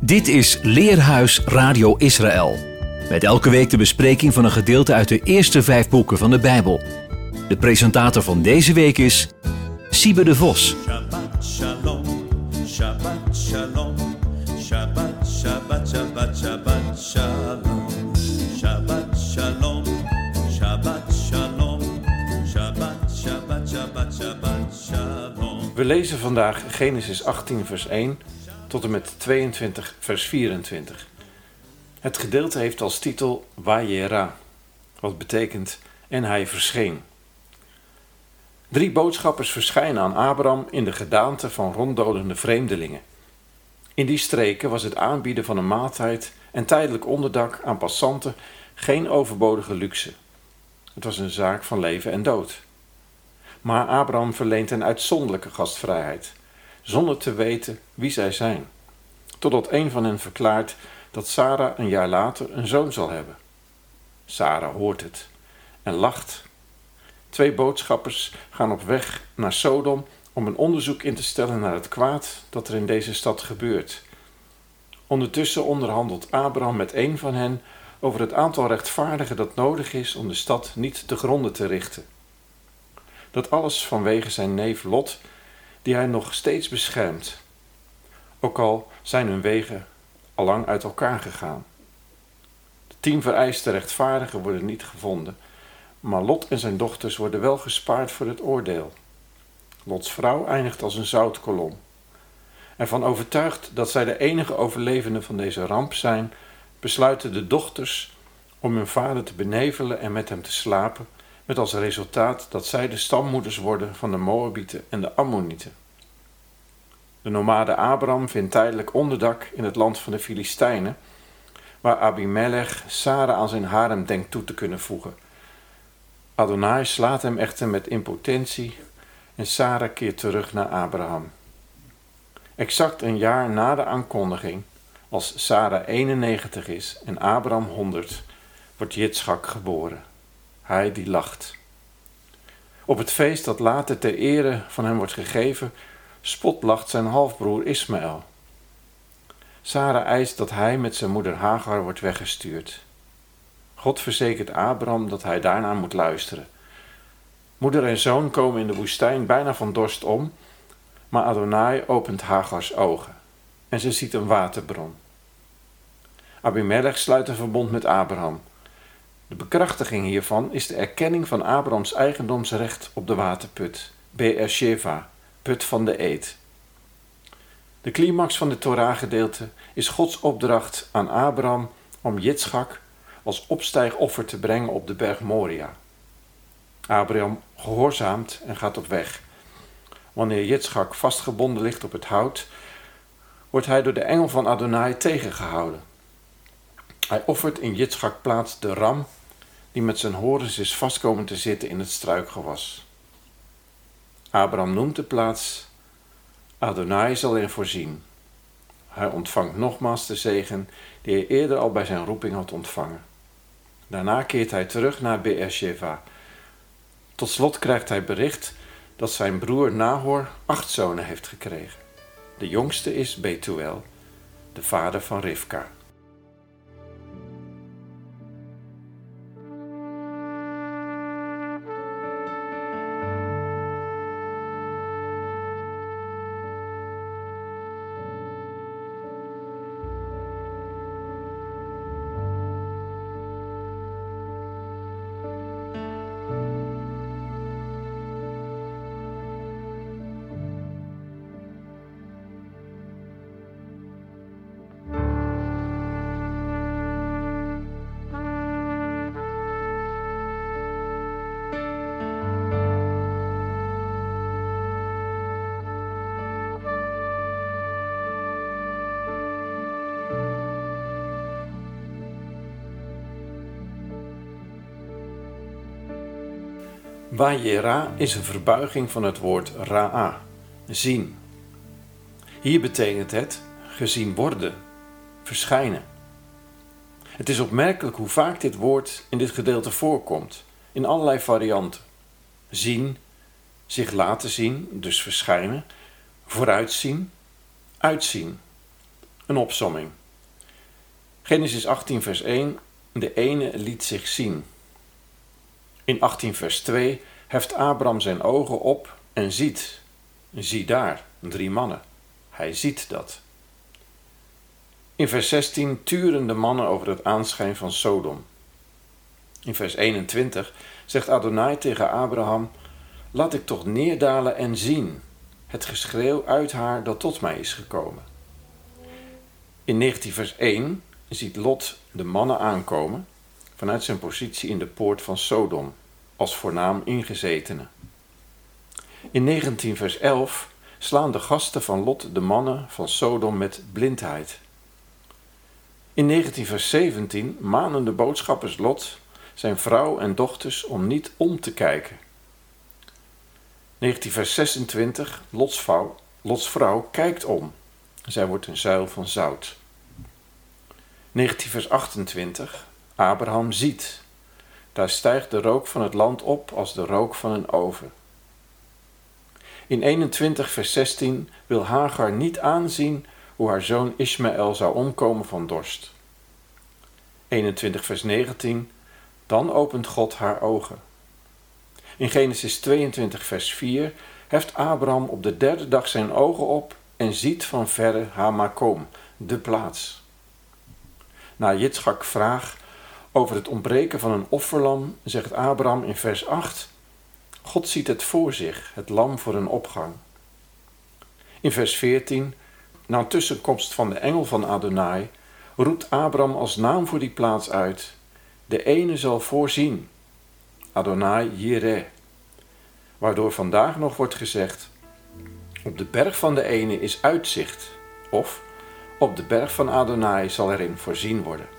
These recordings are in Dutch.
Dit is Leerhuis Radio Israël. Met elke week de bespreking van een gedeelte uit de eerste vijf boeken van de Bijbel. De presentator van deze week is Siebe de Vos. Shabbat shalom, Shabbat shalom, Shabbat, Shabbat, Shabbat, Shabbat shalom, Shabbat shalom, Shabbat shalom, Shabbat, Shabbat, Shabbat, Shabbat shalom. We lezen vandaag Genesis 18, vers 1 tot en met 22, vers 24. Het gedeelte heeft als titel Wajera, wat betekent en hij verscheen. Drie boodschappers verschijnen aan Abraham in de gedaante van ronddolende vreemdelingen. In die streken was het aanbieden van een maaltijd en tijdelijk onderdak aan passanten geen overbodige luxe. Het was een zaak van leven en dood. Maar Abraham verleent een uitzonderlijke gastvrijheid, zonder te weten wie zij zijn, totdat een van hen verklaart dat Sarah een jaar later een zoon zal hebben. Sarah hoort het en lacht. Twee boodschappers gaan op weg naar Sodom om een onderzoek in te stellen naar het kwaad dat er in deze stad gebeurt. Ondertussen onderhandelt Abraham met een van hen over het aantal rechtvaardigen dat nodig is om de stad niet te gronden te richten. Dat alles vanwege zijn neef Lot, die hij nog steeds beschermt, ook al zijn hun wegen allang uit elkaar gegaan. De tien vereiste rechtvaardigen worden niet gevonden, maar Lot en zijn dochters worden wel gespaard voor het oordeel. Lots vrouw eindigt als een zoutkolom. Ervan overtuigd dat zij de enige overlevenden van deze ramp zijn, besluiten de dochters om hun vader te benevelen en met hem te slapen, met als resultaat dat zij de stammoeders worden van de Moabieten en de Ammonieten. De nomade Abraham vindt tijdelijk onderdak in het land van de Filistijnen, waar Abimelech Sarah aan zijn harem denkt toe te kunnen voegen. Adonai slaat hem echter met impotentie en Sarah keert terug naar Abraham. Exact een jaar na de aankondiging, als Sarah 91 is en Abraham 100, wordt Jitschak geboren. Hij die lacht. Op het feest dat later ter ere van hem wordt gegeven, spotlacht zijn halfbroer Ismaël. Sarah eist dat hij met zijn moeder Hagar wordt weggestuurd. God verzekert Abraham dat hij daarna moet luisteren. Moeder en zoon komen in de woestijn bijna van dorst om, maar Adonai opent Hagars ogen en ze ziet een waterbron. Abimelech sluit een verbond met Abraham. De bekrachtiging hiervan is de erkenning van Abrahams eigendomsrecht op de waterput, Beersheva, put van de eed. De climax van het Torah-gedeelte is Gods opdracht aan Abraham om Jitschak als opstijgoffer te brengen op de berg Moria. Abraham gehoorzaamt en gaat op weg. Wanneer Jitschak vastgebonden ligt op het hout, wordt hij door de engel van Adonai tegengehouden. Hij offert in Jitschak plaats de ram die met zijn horens is vastkomen te zitten in het struikgewas. Abraham noemt de plaats Adonai zal erin voorzien. Hij ontvangt nogmaals de zegen die hij eerder al bij zijn roeping had ontvangen. Daarna keert hij terug naar Beersheva. Tot slot krijgt hij bericht dat zijn broer Nahor acht zonen heeft gekregen. De jongste is Betuel, de vader van Rivka. Wajera is een verbuiging van het woord ra'a, zien. Hier betekent het gezien worden, verschijnen. Het is opmerkelijk hoe vaak dit woord in dit gedeelte voorkomt, in allerlei varianten. Zien, zich laten zien, dus verschijnen, vooruitzien, uitzien. Een opsomming. Genesis 18, vers 1. De ene liet zich zien. In 18, vers 2 heft Abraham zijn ogen op en ziet. Zie daar, drie mannen. Hij ziet dat. In vers 16 turen de mannen over het aanschijn van Sodom. In vers 21 zegt Adonai tegen Abraham: Laat ik toch neerdalen en zien het geschreeuw uit haar dat tot mij is gekomen. In 19 vers 1 ziet Lot de mannen aankomen vanuit zijn positie in de poort van Sodom als voornaam ingezetene. In 19 vers 11 slaan de gasten van Lot de mannen van Sodom met blindheid. In 19 vers 17 manen de boodschappers Lot zijn vrouw en dochters om niet om te kijken. 19 vers 26 Lots vrouw, Lots vrouw kijkt om. Zij wordt een zuil van zout. 19 vers 28 Abraham ziet. Daar stijgt de rook van het land op als de rook van een oven. In 21 vers 16 wil Hagar niet aanzien hoe haar zoon Ismaël zou omkomen van dorst. 21 vers 19 Dan opent God haar ogen. In Genesis 22 vers 4 heft Abraham op de derde dag zijn ogen op en ziet van verre Hamakom, de plaats. Na Jitschak vraag over het ontbreken van een offerlam, zegt Abraham in vers 8: God ziet het voor zich, het lam voor een opgang. In vers 14, na een tussenkomst van de engel van Adonai, roept Abraham als naam voor die plaats uit: De ene zal voorzien, Adonai Jireh. Waardoor vandaag nog wordt gezegd: Op de berg van de ene is uitzicht, of op de berg van Adonai zal erin voorzien worden.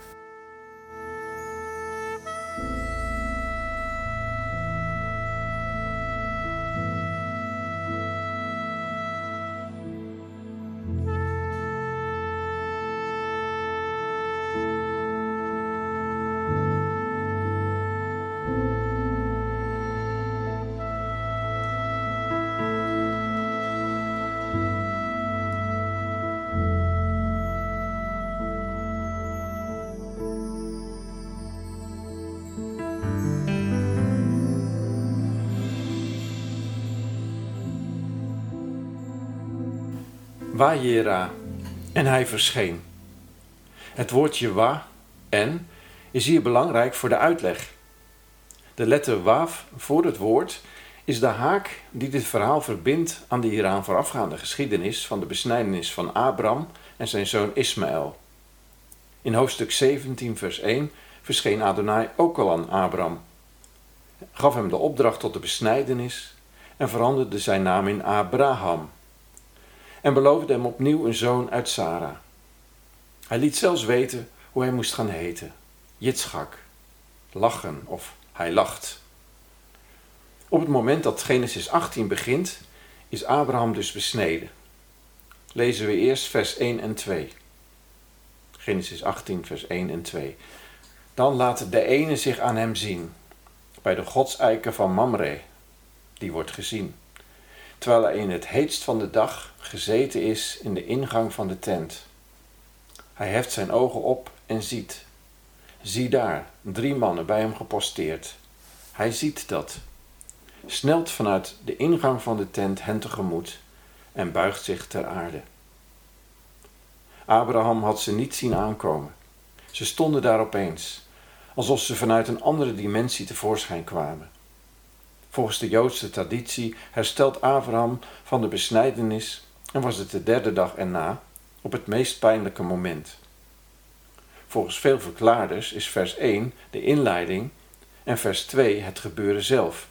En hij verscheen. Het woordje wa en is hier belangrijk voor de uitleg. De letter waf voor het woord is de haak die dit verhaal verbindt aan de hieraan voorafgaande geschiedenis van de besnijdenis van Abraham en zijn zoon Ismaël. In hoofdstuk 17, vers 1 verscheen Adonai ook al aan Abraham, gaf hem de opdracht tot de besnijdenis en veranderde zijn naam in Abraham en beloofde hem opnieuw een zoon uit Sarah. Hij liet zelfs weten hoe hij moest gaan heten: Jitschak, lachen of hij lacht. Op het moment dat Genesis 18 begint, is Abraham dus besneden. Lezen we eerst vers 1 en 2. Genesis 18, vers 1 en 2. Dan laat de ene zich aan hem zien, bij de godseiken van Mamre, die wordt gezien terwijl hij in het heetst van de dag gezeten is in de ingang van de tent. Hij heft zijn ogen op en ziet. Zie daar, drie mannen bij hem geposteerd. Hij ziet dat. Snelt vanuit de ingang van de tent hen tegemoet en buigt zich ter aarde. Abraham had ze niet zien aankomen. Ze stonden daar opeens, alsof ze vanuit een andere dimensie tevoorschijn kwamen. Volgens de Joodse traditie herstelt Abraham van de besnijdenis en was het de derde dag erna op het meest pijnlijke moment. Volgens veel verklaarders is vers 1 de inleiding en vers 2 het gebeuren zelf.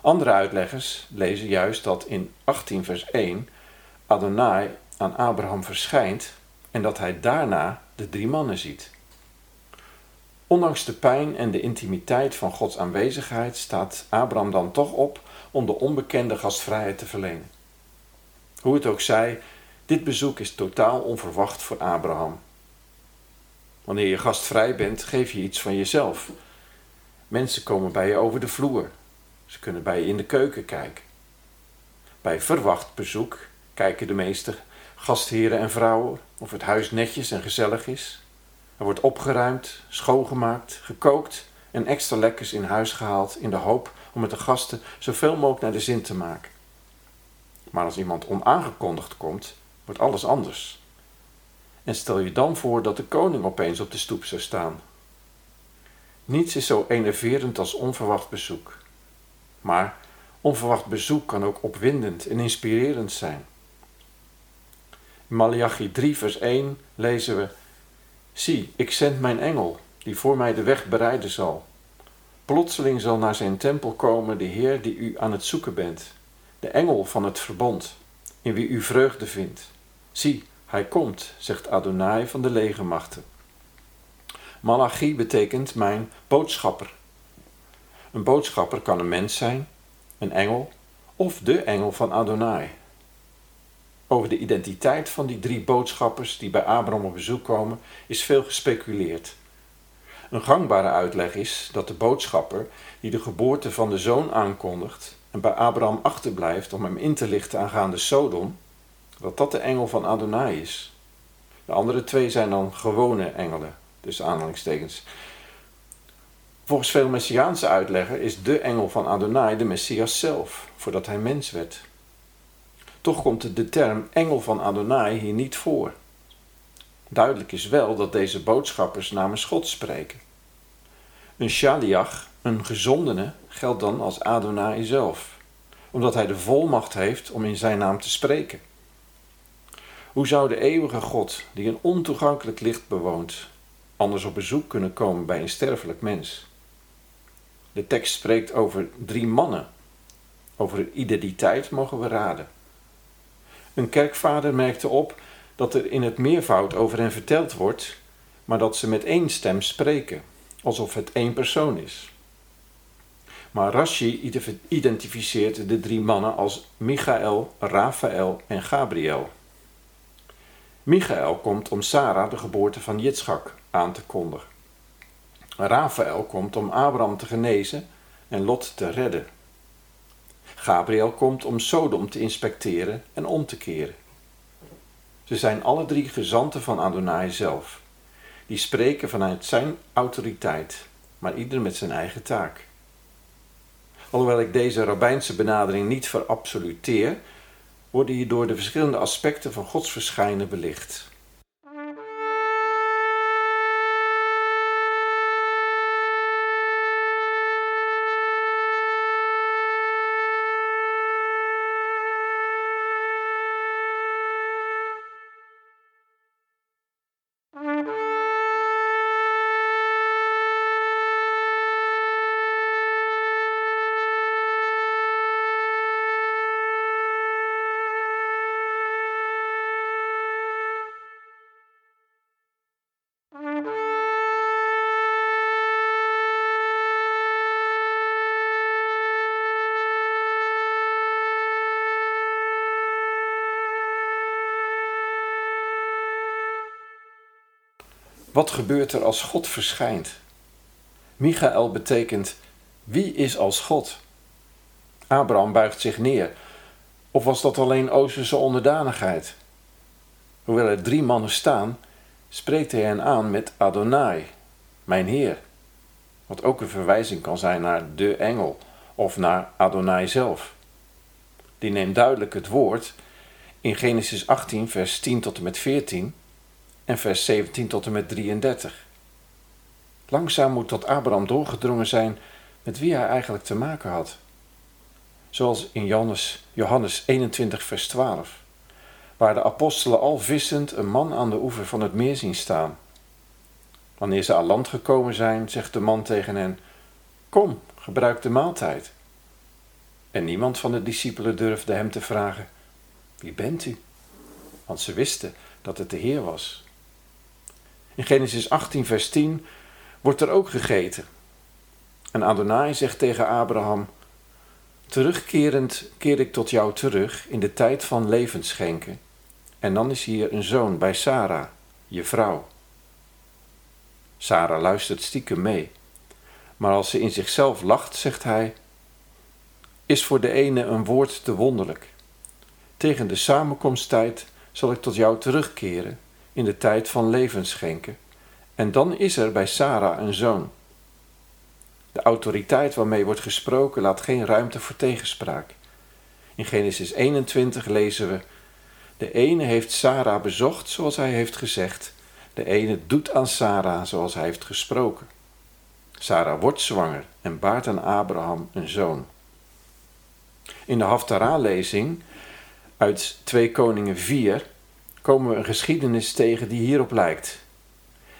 Andere uitleggers lezen juist dat in 18 vers 1 Adonai aan Abraham verschijnt en dat hij daarna de drie mannen ziet. Ondanks de pijn en de intimiteit van Gods aanwezigheid staat Abraham dan toch op om de onbekende gastvrijheid te verlenen. Hoe het ook zij, dit bezoek is totaal onverwacht voor Abraham. Wanneer je gastvrij bent, geef je iets van jezelf. Mensen komen bij je over de vloer. Ze kunnen bij je in de keuken kijken. Bij verwacht bezoek kijken de meeste gastheren en vrouwen, of het huis netjes en gezellig is. Er wordt opgeruimd, schoongemaakt, gekookt en extra lekkers in huis gehaald in de hoop om het de gasten zoveel mogelijk naar de zin te maken. Maar als iemand onaangekondigd komt, wordt alles anders. En stel je dan voor dat de koning opeens op de stoep zou staan. Niets is zo enerverend als onverwacht bezoek. Maar onverwacht bezoek kan ook opwindend en inspirerend zijn. In Malachi 3, vers 1 lezen we: Zie, ik zend mijn engel, die voor mij de weg bereiden zal. Plotseling zal naar zijn tempel komen de Heer die u aan het zoeken bent, de engel van het verbond, in wie u vreugde vindt. Zie, hij komt, zegt Adonai van de legermachten. Malachi betekent mijn boodschapper. Een boodschapper kan een mens zijn, een engel of de engel van Adonai. Over de identiteit van die drie boodschappers die bij Abraham op bezoek komen, is veel gespeculeerd. Een gangbare uitleg is dat de boodschapper die de geboorte van de zoon aankondigt en bij Abraham achterblijft om hem in te lichten aangaande Sodom, dat dat de engel van Adonai is. De andere twee zijn dan gewone engelen, dus aanhalingstekens. Volgens veel Messiaanse uitleggen is de engel van Adonai de Messias zelf, voordat hij mens werd. Toch komt de term engel van Adonai hier niet voor. Duidelijk is wel dat deze boodschappers namens God spreken. Een shaliach, een gezondene, geldt dan als Adonai zelf, omdat hij de volmacht heeft om in zijn naam te spreken. Hoe zou de eeuwige God, die een ontoegankelijk licht bewoont, anders op bezoek kunnen komen bij een sterfelijk mens? De tekst spreekt over drie mannen. Over identiteit mogen we raden. Een kerkvader merkte op dat er in het meervoud over hen verteld wordt, maar dat ze met één stem spreken, alsof het één persoon is. Maar Rashi identificeert de drie mannen als Michael, Raphaël en Gabriel. Michael komt om Sarah, de geboorte van Jitschak, aan te kondigen. Raphaël komt om Abraham te genezen en Lot te redden. Gabriel komt om Sodom te inspecteren en om te keren. Ze zijn alle drie gezanten van Adonai zelf. Die spreken vanuit zijn autoriteit, maar ieder met zijn eigen taak. Alhoewel ik deze rabbijnse benadering niet verabsoluteer, worden hierdoor de verschillende aspecten van Gods verschijnen belicht. Gebeurt er als God verschijnt? Michael betekent wie is als God? Abraham buigt zich neer. Of was dat alleen Oosterse onderdanigheid? Hoewel er drie mannen staan, spreekt hij hen aan met Adonai, mijn Heer. Wat ook een verwijzing kan zijn naar de engel of naar Adonai zelf. Die neemt duidelijk het woord in Genesis 18, vers 10 tot en met 14 en vers 17 tot en met 33. Langzaam moet tot Abraham doorgedrongen zijn met wie hij eigenlijk te maken had. Zoals in Johannes, Johannes 21, vers 12, waar de apostelen al vissend een man aan de oever van het meer zien staan. Wanneer ze aan land gekomen zijn, zegt de man tegen hen: Kom, gebruik de maaltijd. En niemand van de discipelen durfde hem te vragen: Wie bent u? Want ze wisten dat het de Heer was. In Genesis 18, vers 10 wordt er ook gegeten. En Adonai zegt tegen Abraham: Terugkerend keer ik tot jou terug in de tijd van levensschenken. En dan is hier een zoon bij Sarah, je vrouw. Sarah luistert stiekem mee. Maar als ze in zichzelf lacht, zegt hij: Is voor de ene een woord te wonderlijk. Tegen de samenkomsttijd zal ik tot jou terugkeren in de tijd van leven schenken. En dan is er bij Sarah een zoon. De autoriteit waarmee wordt gesproken laat geen ruimte voor tegenspraak. In Genesis 21 lezen we: De ene heeft Sarah bezocht zoals hij heeft gezegd, de ene doet aan Sarah zoals hij heeft gesproken. Sarah wordt zwanger en baart aan Abraham een zoon. In de Haftarah-lezing uit 2 Koningen 4 komen we een geschiedenis tegen die hierop lijkt.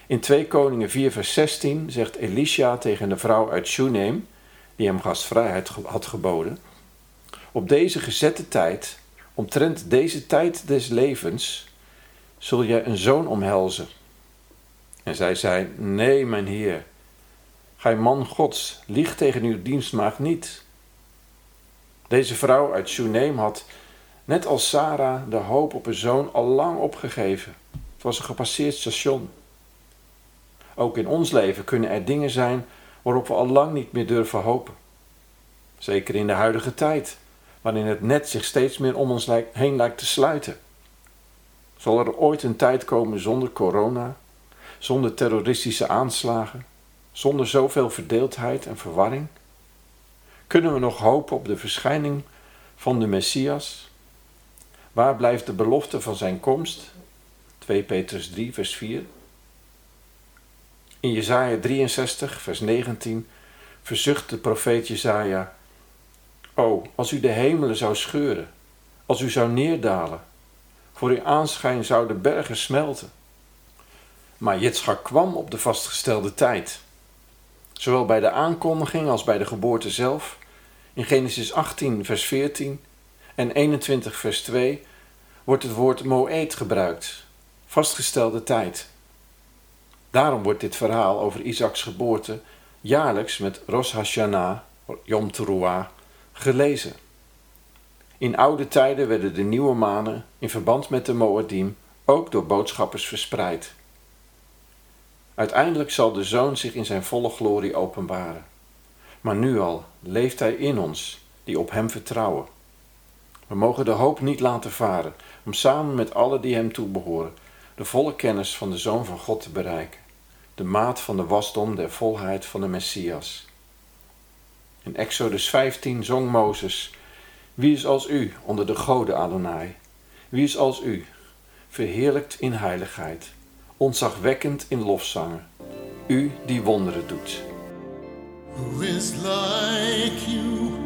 In 2 Koningen 4 vers 16 zegt Elisha tegen de vrouw uit Shunem, die hem gastvrijheid had geboden, op deze gezette tijd, omtrent deze tijd des levens, zul jij een zoon omhelzen. En zij zei, nee mijn heer, gij man gods, lieg tegen uw dienstmaagd niet. Deze vrouw uit Shunem had Net als Sarah de hoop op een zoon al lang opgegeven. Het was een gepasseerd station. Ook in ons leven kunnen er dingen zijn waarop we al lang niet meer durven hopen. Zeker in de huidige tijd, waarin het net zich steeds meer om ons heen lijkt te sluiten. Zal er ooit een tijd komen zonder corona, zonder terroristische aanslagen, zonder zoveel verdeeldheid en verwarring? Kunnen we nog hopen op de verschijning van de Messias, Waar blijft de belofte van zijn komst? 2 Petrus 3, vers 4. In Jesaja 63, vers 19 verzucht de profeet Jesaja: O, als u de hemelen zou scheuren, als u zou neerdalen, voor uw aanschijn zouden bergen smelten. Maar Jitschak kwam op de vastgestelde tijd. Zowel bij de aankondiging als bij de geboorte zelf. In Genesis 18, vers 14 en 21 vers 2 wordt het woord moed gebruikt, vastgestelde tijd. Daarom wordt dit verhaal over Isaacs geboorte jaarlijks met Rosh Hashanah, Yom Teruah, gelezen. In oude tijden werden de nieuwe manen in verband met de Moedim ook door boodschappers verspreid. Uiteindelijk zal de Zoon zich in zijn volle glorie openbaren. Maar nu al leeft Hij in ons, die op Hem vertrouwen. We mogen de hoop niet laten varen om samen met alle die hem toebehoren de volle kennis van de Zoon van God te bereiken, de maat van de wasdom der volheid van de Messias. In Exodus 15 zong Mozes, Wie is als u onder de goden Adonai? Wie is als u, verheerlijkt in heiligheid, ontzagwekkend in lofzangen, u die wonderen doet. Who is like you,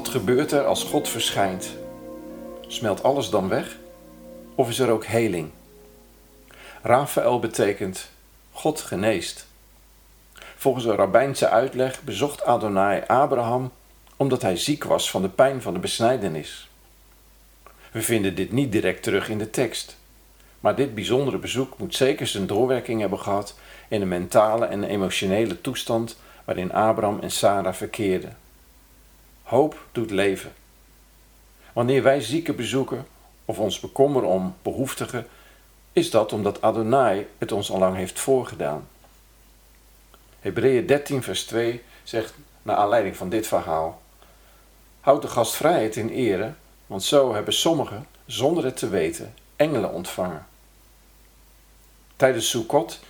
Wat gebeurt er als God verschijnt? Smelt alles dan weg? Of is er ook heling? Raphaël betekent God geneest. Volgens een rabbijnse uitleg bezocht Adonai Abraham omdat hij ziek was van de pijn van de besnijdenis. We vinden dit niet direct terug in de tekst, maar dit bijzondere bezoek moet zeker zijn doorwerking hebben gehad in de mentale en emotionele toestand waarin Abraham en Sarah verkeerden. Hoop doet leven. Wanneer wij zieken bezoeken of ons bekommeren om behoeftigen, is dat omdat Adonai het ons al lang heeft voorgedaan. Hebreeën 13, vers 2 zegt, naar aanleiding van dit verhaal: Houd de gastvrijheid in ere, want zo hebben sommigen, zonder het te weten, engelen ontvangen. Tijdens Sukkot,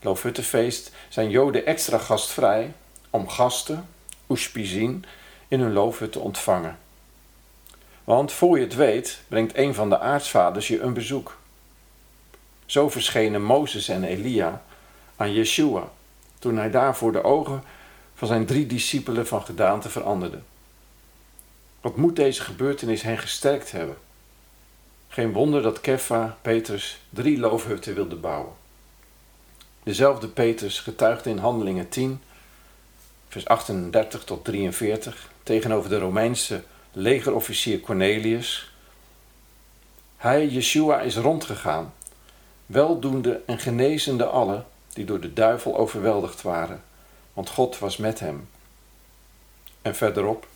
Loofhuttenfeest, zijn Joden extra gastvrij om gasten, ushpizin, in hun loofhut te ontvangen. Want voor je het weet, brengt een van de aartsvaders je een bezoek. Zo verschenen Mozes en Elia aan Yeshua, toen hij daar voor de ogen van zijn drie discipelen van gedaante veranderde. Wat moet deze gebeurtenis hen gesterkt hebben? Geen wonder dat Keffa, Petrus, drie loofhutten wilde bouwen. Dezelfde Petrus getuigde in Handelingen 10, vers 38 tot 43, tegenover de Romeinse legerofficier Cornelius. Hij, Yeshua, is rondgegaan, weldoende en genezende alle die door de duivel overweldigd waren, want God was met hem. En verderop,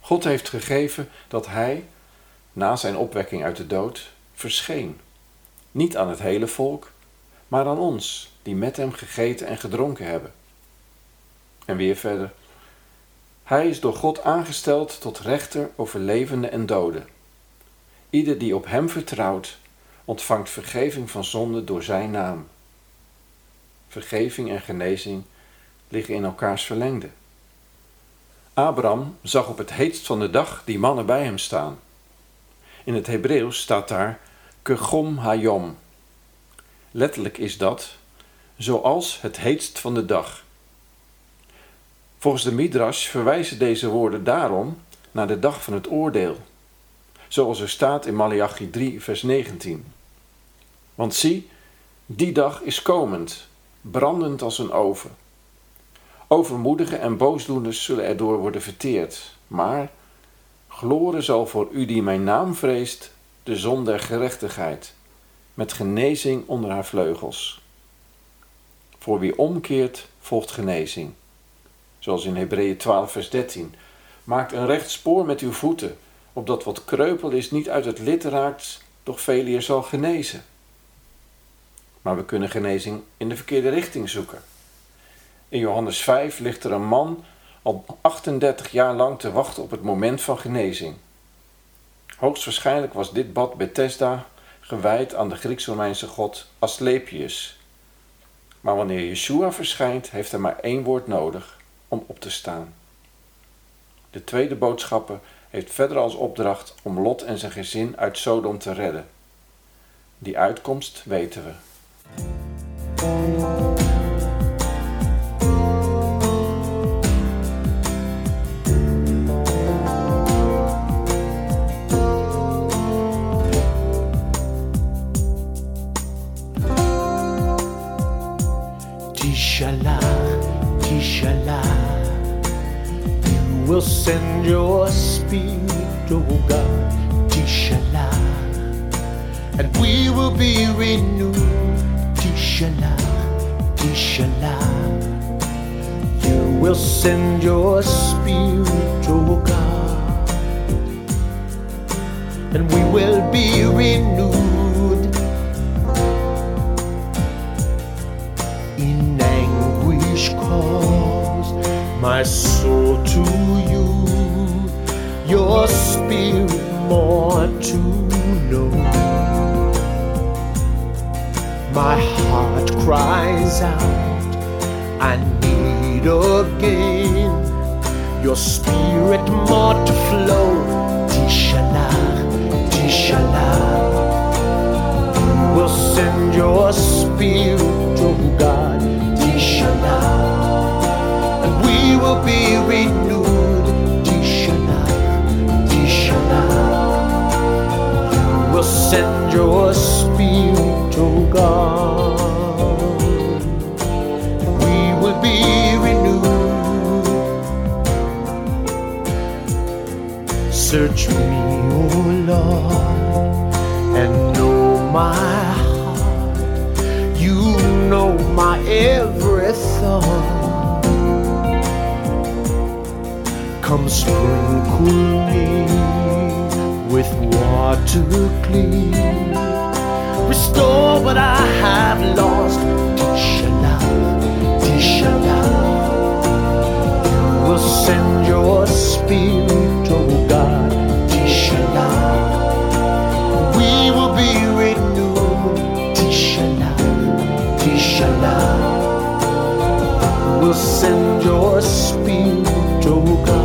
God heeft gegeven dat hij, na zijn opwekking uit de dood, verscheen. Niet aan het hele volk, maar aan ons, die met hem gegeten en gedronken hebben. En weer verder. Hij is door God aangesteld tot rechter over levenden en doden. Ieder die op hem vertrouwt, ontvangt vergeving van zonde door zijn naam. Vergeving en genezing liggen in elkaars verlengde. Abraham zag op het heetst van de dag die mannen bij hem staan. In het Hebreeuws staat daar kegom hayom. Letterlijk is dat zoals het heetst van de dag. Volgens de Midrash verwijzen deze woorden daarom naar de dag van het oordeel, zoals er staat in Malachi 3, vers 19. Want zie, die dag is komend, brandend als een oven. Overmoedigen en boosdoeners zullen erdoor worden verteerd, maar gloren zal voor u die mijn naam vreest, de zon der gerechtigheid, met genezing onder haar vleugels. Voor wie omkeert, volgt genezing. Zoals in Hebreeën 12, vers 13. Maakt een recht spoor met uw voeten, opdat wat kreupel is niet uit het lid raakt, doch vele zal genezen. Maar we kunnen genezing in de verkeerde richting zoeken. In Johannes 5 ligt er een man al 38 jaar lang te wachten op het moment van genezing. Hoogstwaarschijnlijk was dit bad Bethesda gewijd aan de Grieks-Romeinse god Asclepius. Maar wanneer Yeshua verschijnt, heeft hij maar één woord nodig op te staan. De tweede boodschapper heeft verder als opdracht om Lot en zijn gezin uit Sodom te redden. Die uitkomst weten we. Will send your spirit, oh God, Tishalach, and we will be renewed, Tishalach, Tishalach, you will send your spirit, oh God, and we will be renewed. is out. I need again your spirit more to flow. Tishalah, Tishalah. You will send your spirit, oh God. Tishalah. And we will be renewed. Tishalah, Tishalah. You will send your spirit, oh God. Search me, oh Lord, and know my heart. You know my every thought. Come sprinkle me with water clean. Restore what I have lost. Tishala, Tishala. You will send your spirit, oh God. We will be renewed. Tishala, Tishala. Will send your spirit, oh God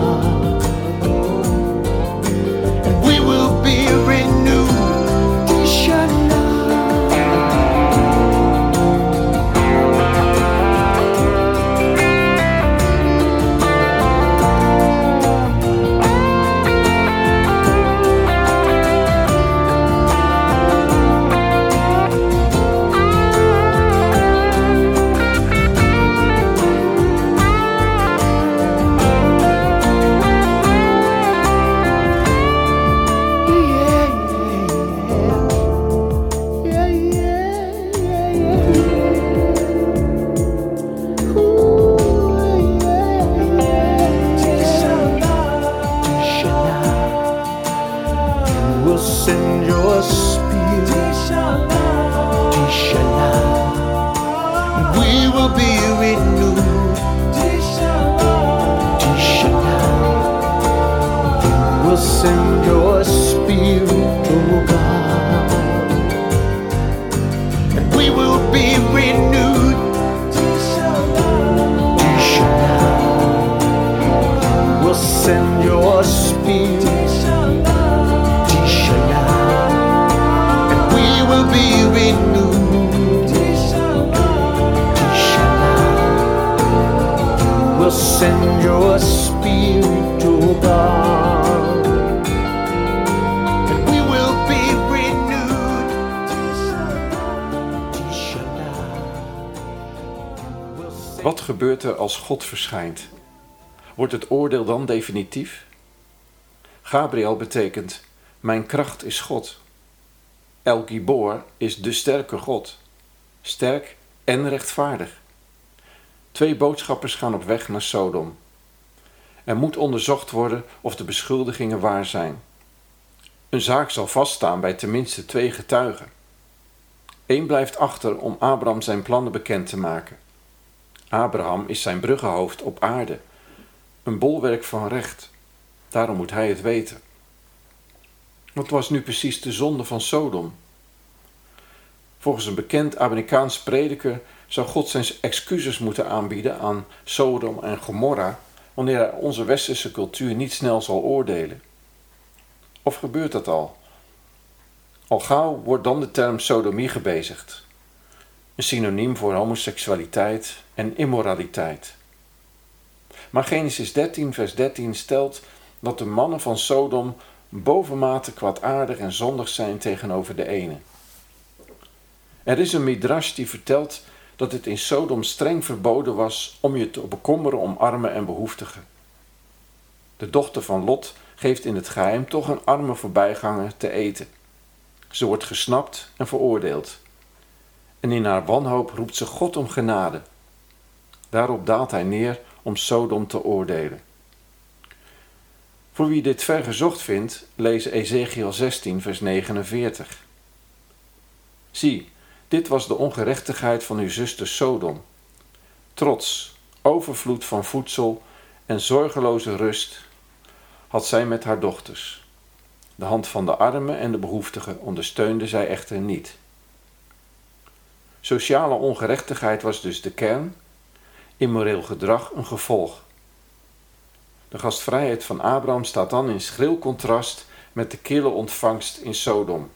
God verschijnt? Wordt het oordeel dan definitief? Gabriel betekent: Mijn kracht is God. El Gibor is de sterke God. Sterk en rechtvaardig. Twee boodschappers gaan op weg naar Sodom. Er moet onderzocht worden of de beschuldigingen waar zijn. Een zaak zal vaststaan bij tenminste twee getuigen. Eén blijft achter om Abraham zijn plannen bekend te maken. Abraham is zijn bruggenhoofd op aarde, een bolwerk van recht. Daarom moet hij het weten. Wat was nu precies de zonde van Sodom? Volgens een bekend Amerikaans prediker zou God zijn excuses moeten aanbieden aan Sodom en Gomorra wanneer hij onze westerse cultuur niet snel zal oordelen. Of gebeurt dat al? Al gauw wordt dan de term sodomie gebezigd, een synoniem voor homoseksualiteit en immoraliteit. Maar Genesis 13, vers 13 stelt dat de mannen van Sodom bovenmate kwaadaardig en zondig zijn tegenover de ene. Er is een midrash die vertelt dat het in Sodom streng verboden was om je te bekommeren om armen en behoeftigen. De dochter van Lot geeft in het geheim toch een arme voorbijganger te eten. Ze wordt gesnapt en veroordeeld. En in haar wanhoop roept ze God om genade. Daarop daalt hij neer om Sodom te oordelen. Voor wie dit vergezocht vindt, lees Ezekiel 16, vers 49. Zie, dit was de ongerechtigheid van uw zuster Sodom. Trots, overvloed van voedsel en zorgeloze rust had zij met haar dochters. De hand van de armen en de behoeftigen ondersteunde zij echter niet. Sociale ongerechtigheid was dus de kern, immoreel gedrag een gevolg. De gastvrijheid van Abraham staat dan in schril contrast met de kille ontvangst in Sodom.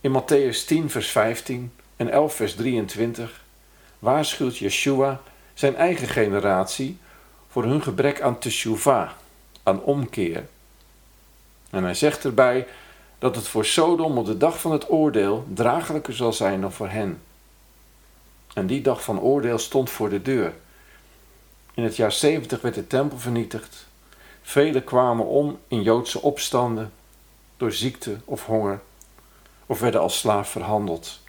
In Matthäus 10, vers 15 en 11, vers 23 waarschuwt Yeshua zijn eigen generatie voor hun gebrek aan teshuvah, aan omkeer. En hij zegt erbij: dat het voor Sodom op de dag van het oordeel draaglijker zal zijn dan voor hen. En die dag van oordeel stond voor de deur. In het jaar 70 werd de tempel vernietigd. Velen kwamen om in Joodse opstanden, door ziekte of honger, of werden als slaaf verhandeld.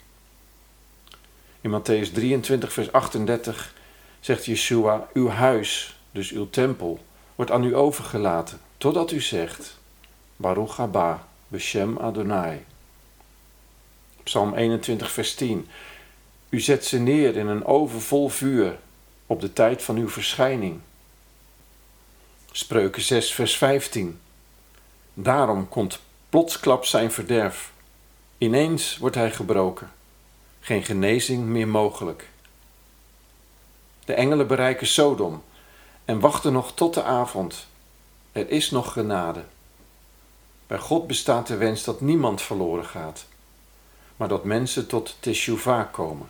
In Matthäus 23, vers 38 zegt Yeshua: Uw huis, dus uw tempel, wordt aan u overgelaten, totdat u zegt: Baruch haba, Beshem Adonai. Psalm 21, vers 10. U zet ze neer in een oven vol vuur op de tijd van uw verschijning. Spreuken 6, vers 15. Daarom komt plotsklaps zijn verderf. Ineens wordt hij gebroken. Geen genezing meer mogelijk. De engelen bereiken Sodom en wachten nog tot de avond. Er is nog genade. Bij God bestaat de wens dat niemand verloren gaat, maar dat mensen tot teshuvah komen,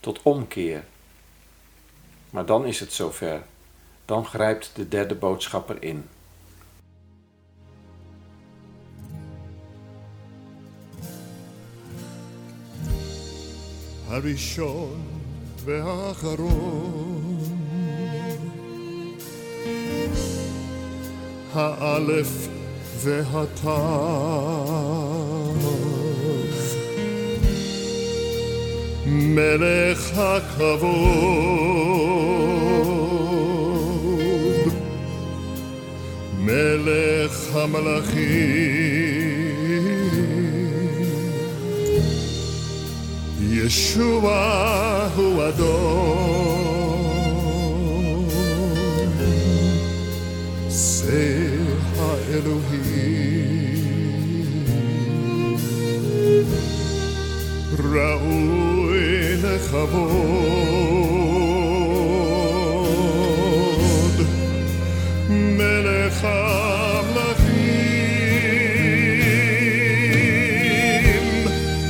tot omkeer. Maar dan is het zover. Dan grijpt de derde boodschapper in. הראשון והאחרון, האלף והתו, מלך הכבוד, מלך המלאכים. ישוע הוא אדון, ראוי לכבוד, מלך המלכים,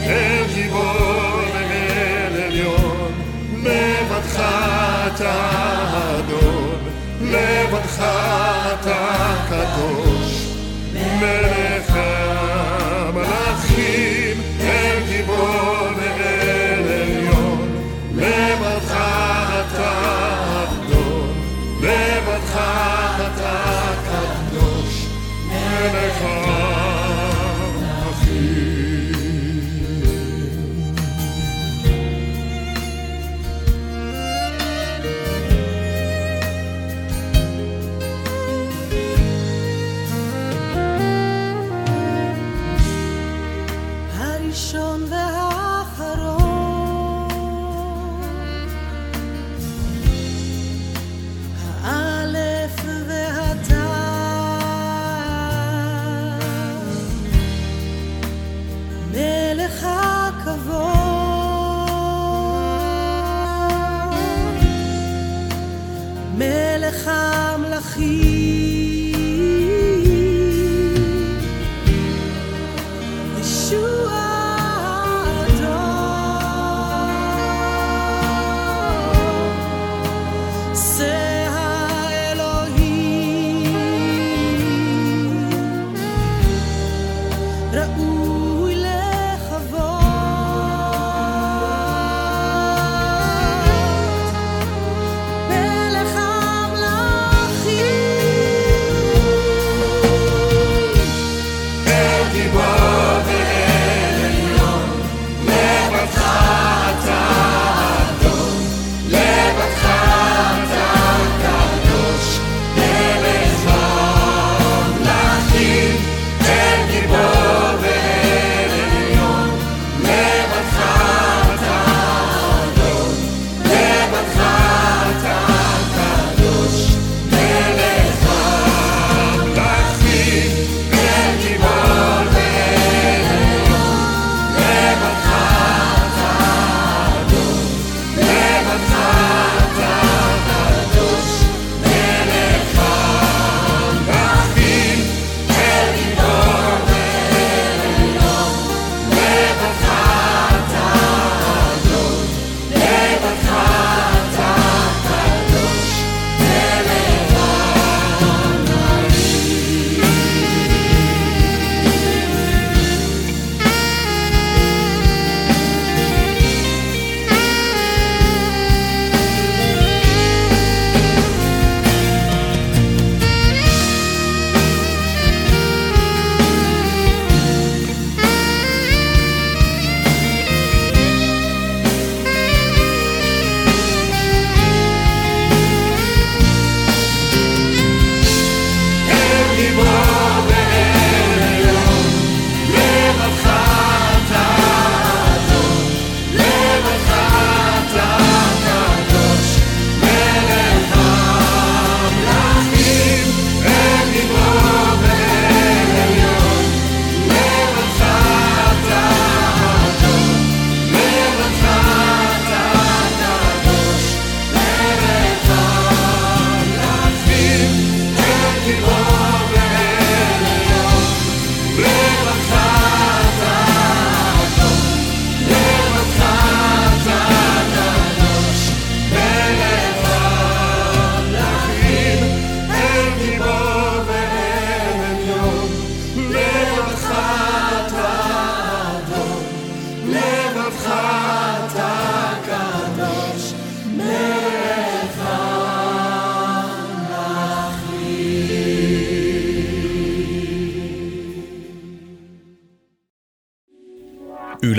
אל גיבור ואל עליון, לבדך אתה אדון, לבדך אתה קדוש, מלך המלאכים,